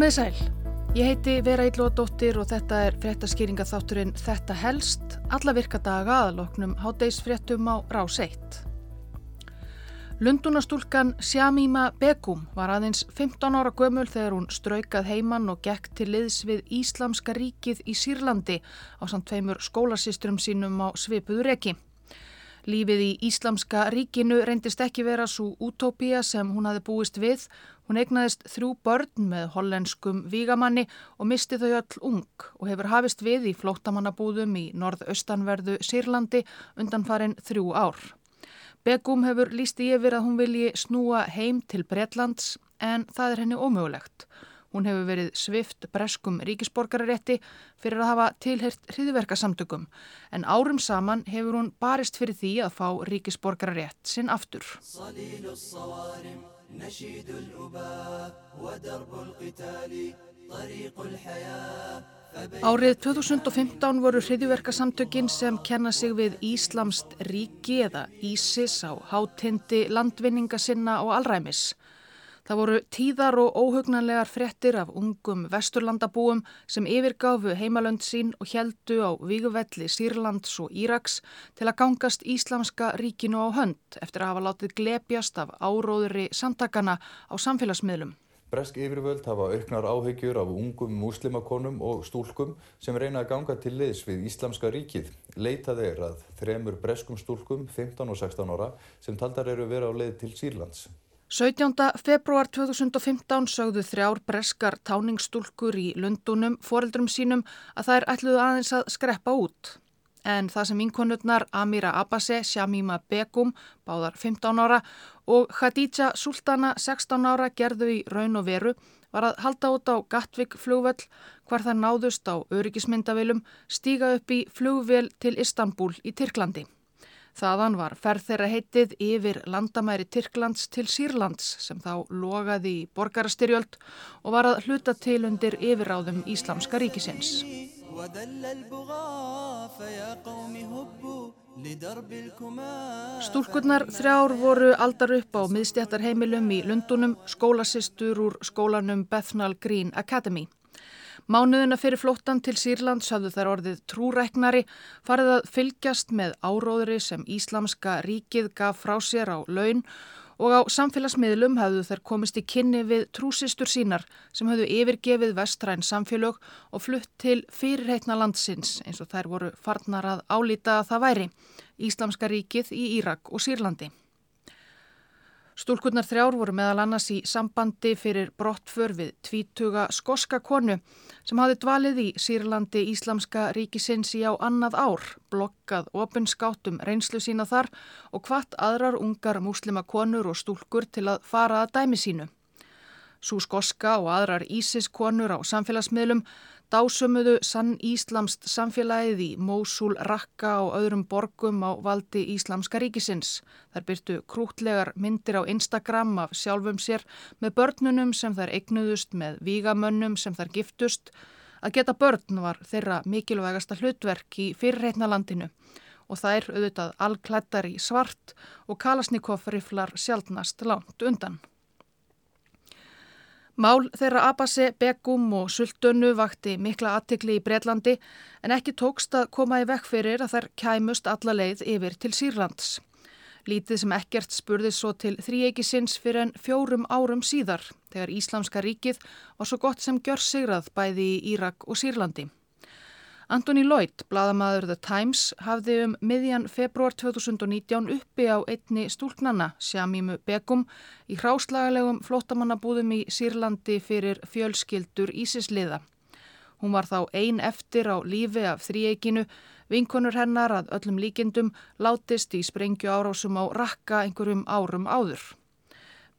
Komið sæl. Ég heiti Vera Íllóðdóttir og þetta er fréttaskýringa þátturinn Þetta helst, alla virka daga aðloknum hátdeisfréttum á rás 1. Lundunastúlkan Shamima Begum var aðeins 15 ára gömul þegar hún straukað heimann og gekk til liðs við Íslamska ríkið í Sýrlandi á samt tveimur skólasýstrum sínum á svipuðu reki. Lífið í Íslamska ríkinu reyndist ekki vera svo útópía sem hún hafi búist við. Hún eignaðist þrjú börn með hollenskum vígamanni og misti þau öll ung og hefur hafist við í flóttamannabúðum í norðaustanverðu Sýrlandi undan farin þrjú ár. Begum hefur lísti yfir að hún vilji snúa heim til Bretlands en það er henni ómögulegt. Hún hefur verið svift breskum ríkisborgararétti fyrir að hafa tilhert hriðverkasamtökum en árum saman hefur hún barist fyrir því að fá ríkisborgararétt sinn aftur. Árið 2015 voru hriðverkasamtökin sem kenna sig við Íslamst ríki eða Ísis á hátindi landvinninga sinna og alræmis. Það voru tíðar og óhugnanlegar frettir af ungum vesturlandabúum sem yfirgáfu heimalönd sín og heldu á víguvelli Sýrlands og Íraks til að gangast Íslamska ríkinu á hönd eftir að hafa látið glepjast af áróðuri samtakana á samfélagsmiðlum. Bresk yfirvöld hafa auknar áhegjur af ungum muslimakonum og stúlkum sem reyna að ganga til liðs við Íslamska ríkið. Leitað er að þremur breskum stúlkum, 15 og 16 ára, sem taldar eru vera á leið til Sýrlands. 17. februar 2015 sögðu þrjár breskar táningsstúlkur í Lundunum foreldrum sínum að þær ætluðu aðeins að skreppa út. En það sem inkonurnar Amira Abbase, Shamima Begum, báðar 15 ára og Khadija Sultana, 16 ára, gerðu í raun og veru var að halda út á Gatvík flugvöll hvar það náðust á öryggismyndavilum stíga upp í flugvél til Istanbul í Tyrklandi. Þaðan var ferð þeirra heitið yfir landamæri Tyrklands til Sýrlands sem þá logaði í borgarastyrjöld og var að hluta til undir yfiráðum Íslamska ríkisins. Stúlkurnar þrjár voru aldar upp á miðstjættarheimilum í Lundunum, skólasistur úr skólanum Bethnal Green Academy. Mánuðina fyrir flóttan til Sýrlands hafðu þær orðið trúræknari, farið að fylgjast með áróðri sem Íslamska ríkið gaf frá sér á laun og á samfélagsmiðlum hafðu þær komist í kynni við trúsistur sínar sem hafðu yfirgefið vestræn samfélög og flutt til fyrirheitna landsins eins og þær voru farnar að álita að það væri Íslamska ríkið í Írak og Sýrlandi. Stúlkurnar þrjár voru meðal annars í sambandi fyrir brottför við tvítuga skoska konu sem hafi dvalið í Sýrlandi Íslamska ríkisins í á annað ár, blokkað opinskátum reynslu sína þar og hvart aðrar ungar múslima konur og stúlkur til að fara að dæmi sínu. Sú skoska og aðrar ísiskonur á samfélagsmiðlum dásumuðu sann íslamst samfélagið í Mósul, Rakka og öðrum borgum á valdi Íslamska ríkisins. Þar byrtu krútlegar myndir á Instagram af sjálfum sér með börnunum sem þær eignuðust með vígamönnum sem þær giftust. Að geta börn var þeirra mikilvægasta hlutverk í fyrirreitna landinu og þær auðvitað allklættar í svart og Kalasnikov riflar sjálfnast langt undan. Mál þeirra Abassi, Begum og Sultunu vakti mikla aðtikli í Breitlandi en ekki tókst að koma í vekk fyrir að þær kæmust alla leið yfir til Sýrlands. Lítið sem ekkert spurði svo til þrýegisins fyrir en fjórum árum síðar þegar Íslamska ríkið var svo gott sem gjör sigrað bæði í Írak og Sýrlandi. Anthony Lloyd, bladamaður The Times, hafði um miðjan februar 2019 uppi á einni stúlknanna, Shamímu Begum, í hráslagalegum flottamannabúðum í Sýrlandi fyrir fjölskyldur Ísisliða. Hún var þá ein eftir á lífi af þrýeikinu, vinkonur hennar að öllum líkindum látist í sprengju árásum á rakka einhverjum árum áður.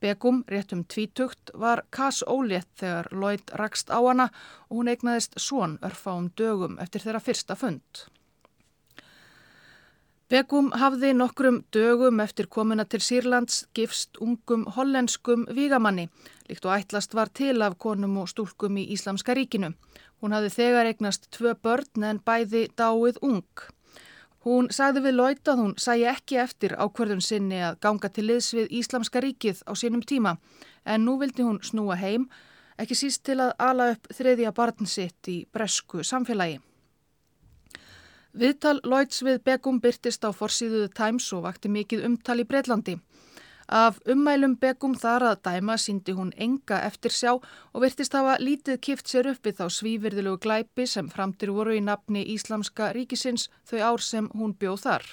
Begum, rétt um tvítugt, var Kass ólétt þegar Lloyd rakst á hana og hún eignaðist svon örfáum dögum eftir þeirra fyrsta fund. Begum hafði nokkrum dögum eftir komuna til Sýrlands gifst ungum hollenskum vígamanni, líkt og ætlast var til af konum og stúlkum í Íslamska ríkinu. Hún hafði þegar eignast tvö börn en bæði dáið ung. Hún sagði við Lloyd að hún sæi ekki eftir ákverðun sinni að ganga til liðs við Íslamska ríkið á sínum tíma en nú vildi hún snúa heim ekki síst til að ala upp þriðja barn sitt í bresku samfélagi. Viðtal Lloyds við Begum byrtist á forsýðuðu Times og vakti mikið umtal í Breitlandi. Af ummælum Begum þar að dæma síndi hún enga eftir sjá og virtist hafa lítið kift sér upp við þá svívirðilegu glæpi sem framtir voru í nafni Íslamska ríkisins þau ár sem hún bjóð þar.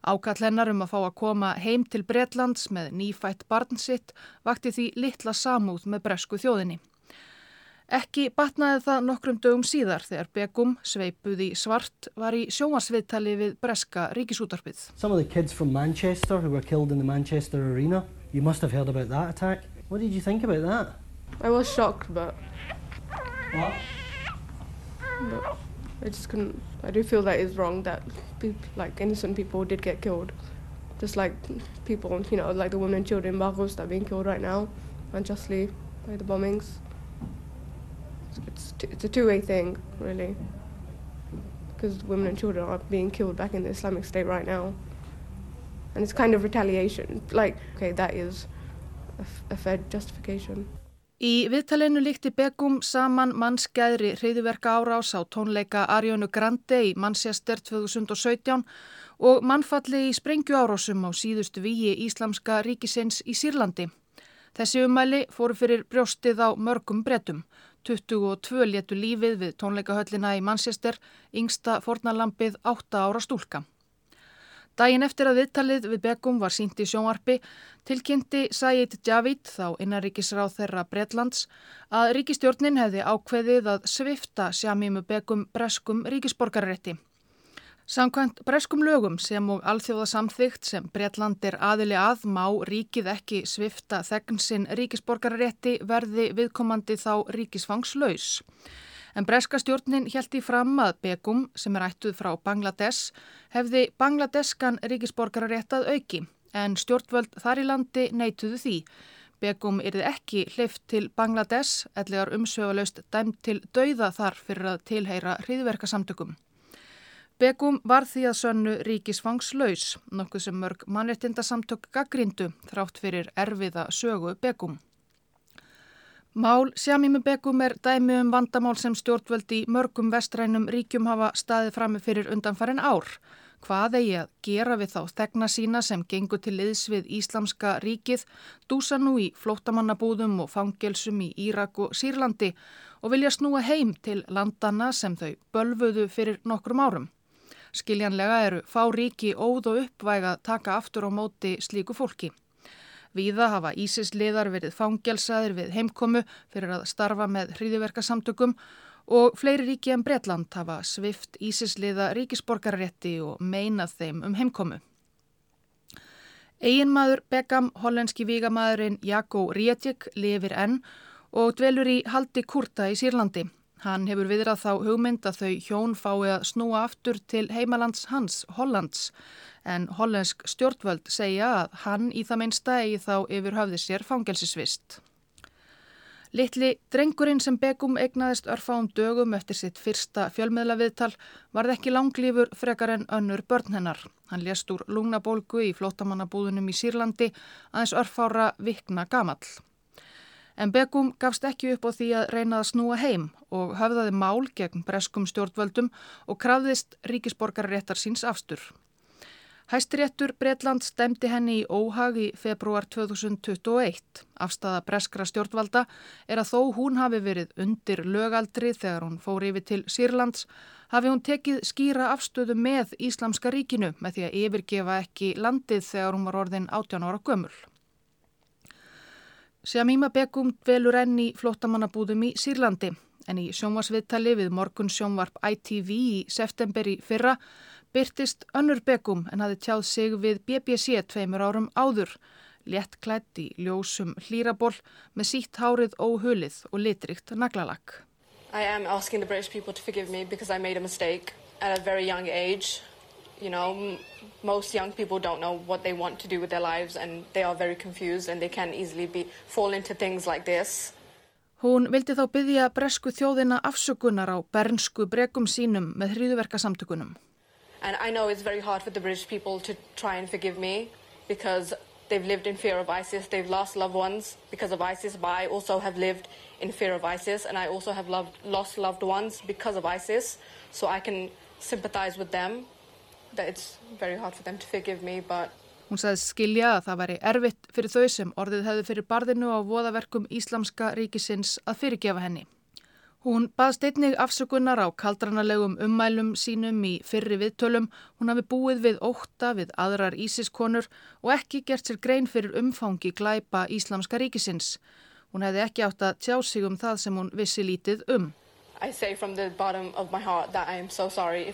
Ákall hennar um að fá að koma heim til Breitlands með nýfætt barn sitt vakti því litla samúð með bresku þjóðinni. Ekki batnaði það nokkrum dögum síðar þegar Begum, sveipuð í svart, var í sjómasviðtali við breska ríkisútarpið. Some of the kids from Manchester who were killed in the Manchester arena, you must have heard about that attack. What did you think about that? I was shocked, but... What? But I just couldn't... I do feel that is wrong that, people, like, innocent people did get killed. Just like people, you know, like the women and children in Baghuz that are being killed right now, unjustly by the bombings. It's, it's a two-way thing, really, because women and children are being killed back in the Islamic State right now, and it's kind of retaliation. Like, okay, that is a, a fair justification. Í viðtalenu líkti Begum saman mannskæðri hreyðiverka árás á tónleika Arjónu Grande í Manchester 2017 og mannfalli í sprengju árásum á síðustu víi Íslamska ríkisins í Sýrlandi. Þessi umæli fóru fyrir brjóstið á mörgum brettum. 22 létu lífið við tónleikahöllina í Manchester, yngsta fornalampið 8 ára stúlka. Dægin eftir að viðtalið við Begum var sínt í sjónvarpi tilkynnti Sayed Javid, þá innaríkisráð þeirra Bretlands, að ríkistjórnin hefði ákveðið að svifta Sjamímu Begum breskum ríkisborgarrétti. Samkvæmt breskum lögum sem og alþjóða samþygt sem Breitland er aðili að má ríkið ekki svifta þegnsinn ríkisborgararétti verði viðkomandi þá ríkisfangslaus. En breska stjórnin held í fram að Begum sem er ættuð frá Bangladesh hefði bangladeskan ríkisborgararétt að auki en stjórnvöld þar í landi neituðu því. Begum yrði ekki hlift til Bangladesh, ellegar umsögulegst dæmt til dauða þar fyrir að tilheyra hriðverkasamtökum. Begum var því að sönnu ríkisfangslaus, nokkuð sem mörg mannrettindasamtök gaggrindu þrátt fyrir erfiða sögu Begum. Mál Sjamími Begum er dæmi um vandamál sem stjórnvöldi mörgum vestrænum ríkjum hafa staðið frammi fyrir undanfærin ár. Hvað eigi að gera við þá stegna sína sem gengur til liðs við Íslamska ríkið, dúsa nú í flótamannabúðum og fangelsum í Írak og Sýrlandi og vilja snúa heim til landana sem þau bölfuðu fyrir nokkrum árum. Skiljanlega eru fá ríki óð og uppvæga taka aftur á móti slíku fólki. Víða hafa Ísisliðar verið fangelsaðir við heimkomu fyrir að starfa með hríðiverkasamtökum og fleiri ríki en Bretland hafa svift Ísisliða ríkisborgarrétti og meinað þeim um heimkomu. Eginmaður Begam, hollenski vígamæðurinn Jakko Rietjek, lifir enn og dvelur í haldi Kurta í Sýrlandi. Hann hefur viðrað þá hugmynd að þau hjón fái að snúa aftur til heimalands hans, Hollands, en hollensk stjórnvöld segja að hann í það minnsta eigi þá yfir höfði sér fangelsisvist. Littli drengurinn sem Begum egnaðist örfáum dögum eftir sitt fyrsta fjölmiðlaviðtal varð ekki langlýfur frekar en önnur börn hennar. Hann lést úr lungnabólgu í flótamannabúðunum í Sýrlandi aðeins örfára vikna gamall. En Begum gafst ekki upp á því að reyna að snúa heim og höfðaði mál gegn breskum stjórnvöldum og krafðist ríkisborgarréttar síns afstur. Hæstiréttur Breitland stemdi henni í óhag í februar 2021. Afstafa breskra stjórnvalda er að þó hún hafi verið undir lögaldri þegar hún fór yfir til Sýrlands, hafi hún tekið skýra afstöðu með Íslamska ríkinu með því að yfirgefa ekki landið þegar hún var orðin 18 ára gömul. Sjamíma Begum dvelur enn í flottamannabúðum í Sýrlandi en í sjónvarsviðtali við morgun sjónvarp ITV í september í fyrra byrtist önnur Begum en hafi tjáð sig við BBC tveimur árum áður, létt klætt í ljósum hlýraból með sítt hárið óhulið og litrikt naglalakk. I am asking the British people to forgive me because I made a mistake at a very young age. You know, most young people don't know what they want to do with their lives and they are very confused and they can easily be, fall into things like this. Hún vildi þá byggja bresku þjóðina afsökunar á bernsku bregum sínum með. And I know it's very hard for the British people to try and forgive me because they've lived in fear of ISIS, they've lost loved ones because of ISIS, but I also have lived in fear of ISIS, and I also have loved, lost loved ones because of ISIS, so I can sympathize with them. Hún sagði skilja að það væri erfitt fyrir þau sem orðið hefði fyrir barðinu á voðaverkum Íslamska ríkisins að fyrirgefa henni. Hún baðst einnig afsökunar á kaldranarlegum ummælum sínum í fyrri viðtölum. Hún hafi búið við óta við aðrar Ísiskonur og ekki gert sér grein fyrir umfangi glæpa Íslamska ríkisins. Hún hefði ekki átt að tjá sig um það sem hún vissi lítið um. I say from the bottom of my heart that I am so sorry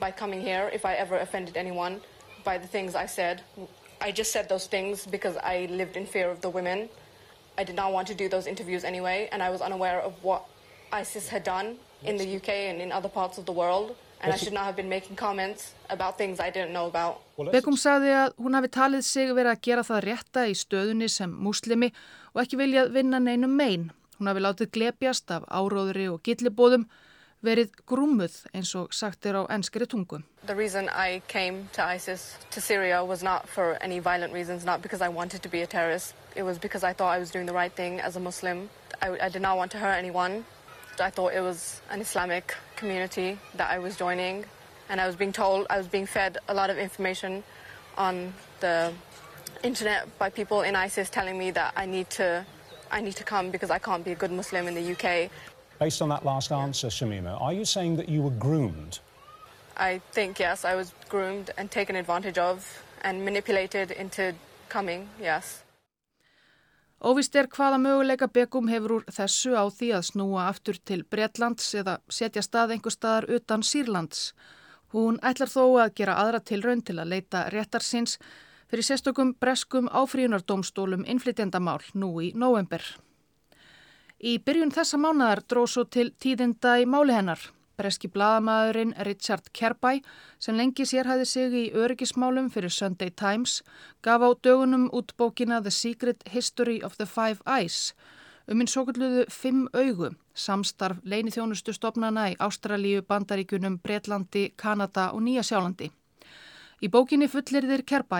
if I ever offended anyone by coming here, if I ever offended anyone. by the things I said. I just said those things because I lived in fear of the women. I did not want to do those interviews anyway, and I was unaware of what ISIS had done in the UK and in other parts of the world. And I should not have been making comments about things I didn't know about. Begum sagði að hún hafi talið sig verið að gera það rétta í stöðunni sem muslimi og ekki viljað vinna neinum megin. Hún hafi látið glepjast af áróðri og gillibóðum verið grúmuð eins og sagt er á enskri tungu. The reason I came to ISIS, to Syria, was not for any violent reasons, not because I wanted to be a terrorist. It was because I thought I was doing the right thing as a Muslim. I, I did not want to hurt anyone. I thought it was an Islamic community that I was joining. And I was being told, I was being fed a lot of information on the internet by people in ISIS telling me that I need to I need to come because I can't be a good Muslim in the UK. Based on that last answer, Shamima, are you saying that you were groomed? I think, yes, I was groomed and taken advantage of and manipulated into coming, yes. Óvist er hvaða möguleika Begum hefur úr þessu á því að snúa aftur til Breitlands eða setja stað einhver staðar utan Sýrlands. Hún ætlar þó að gera aðra tilraun til að leita réttarsins fyrir sérstökum breskum áfríunardómstólum innflytjandamál nú í november. Í byrjun þessa mánadar dróð svo til tíðinda í máli hennar. Breski bladamæðurinn Richard Kerbæ, sem lengi sérhæði sig í öryggismálum fyrir Sunday Times, gaf á dögunum út bókina The Secret History of the Five Eyes, um minn svo kulluðu Fimm augu, samstarf leini þjónustu stopnana í Ástralíu, Bandaríkunum, Breitlandi, Kanada og Nýja Sjálandi. Í bókinni fullir þér Kerbæ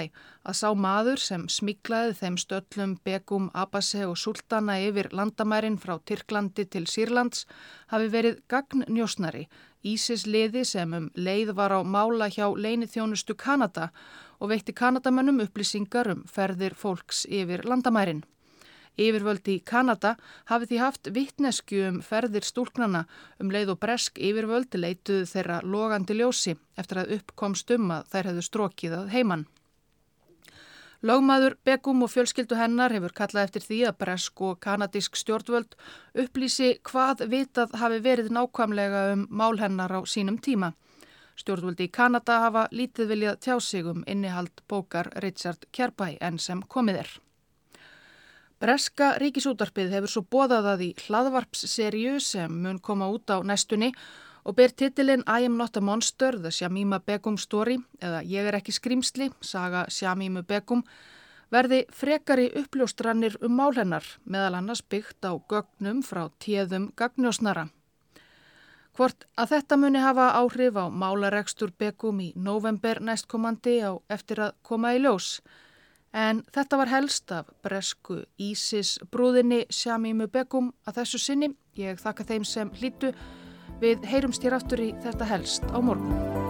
að sá maður sem smiklaði þeim stöllum Begum, Abase og Sultana yfir landamærin frá Tyrklandi til Sýrlands hafi verið gagnnjósnari, Ísis liði sem um leið var á mála hjá leinithjónustu Kanada og veitti Kanadamönnum upplýsingar um ferðir fólks yfir landamærin. Yfirvöldi í Kanada hafi því haft vittnesku um ferðir stúlknana um leið og bresk yfirvöldi leituðu þeirra logandi ljósi eftir að uppkomst um að þær hefðu strókið að heiman. Lagmaður Begum og fjölskyldu hennar hefur kallað eftir því að bresk og kanadísk stjórnvöld upplýsi hvað vitað hafi verið nákvæmlega um mál hennar á sínum tíma. Stjórnvöldi í Kanada hafa lítið viljað tjá sig um innihald bókar Richard Kerbæ enn sem komið er. Breska ríkisútarpið hefur svo bóðað að í hlaðvarpsserju sem mun koma út á næstunni og ber titilinn I am not a monster, the Shamima Begum story eða Ég er ekki skrimsli, saga Shamimu Begum verði frekari uppljóstrannir um málhennar meðal annars byggt á gögnum frá tíðum gagnjósnara. Hvort að þetta muni hafa áhrif á málaregstur Begum í november næstkomandi á eftir að koma í ljós En þetta var helst af bresku Ísis brúðinni Sjamimu Begum að þessu sinni. Ég þakka þeim sem hlýtu. Við heyrumst hér aftur í þetta helst á morgun.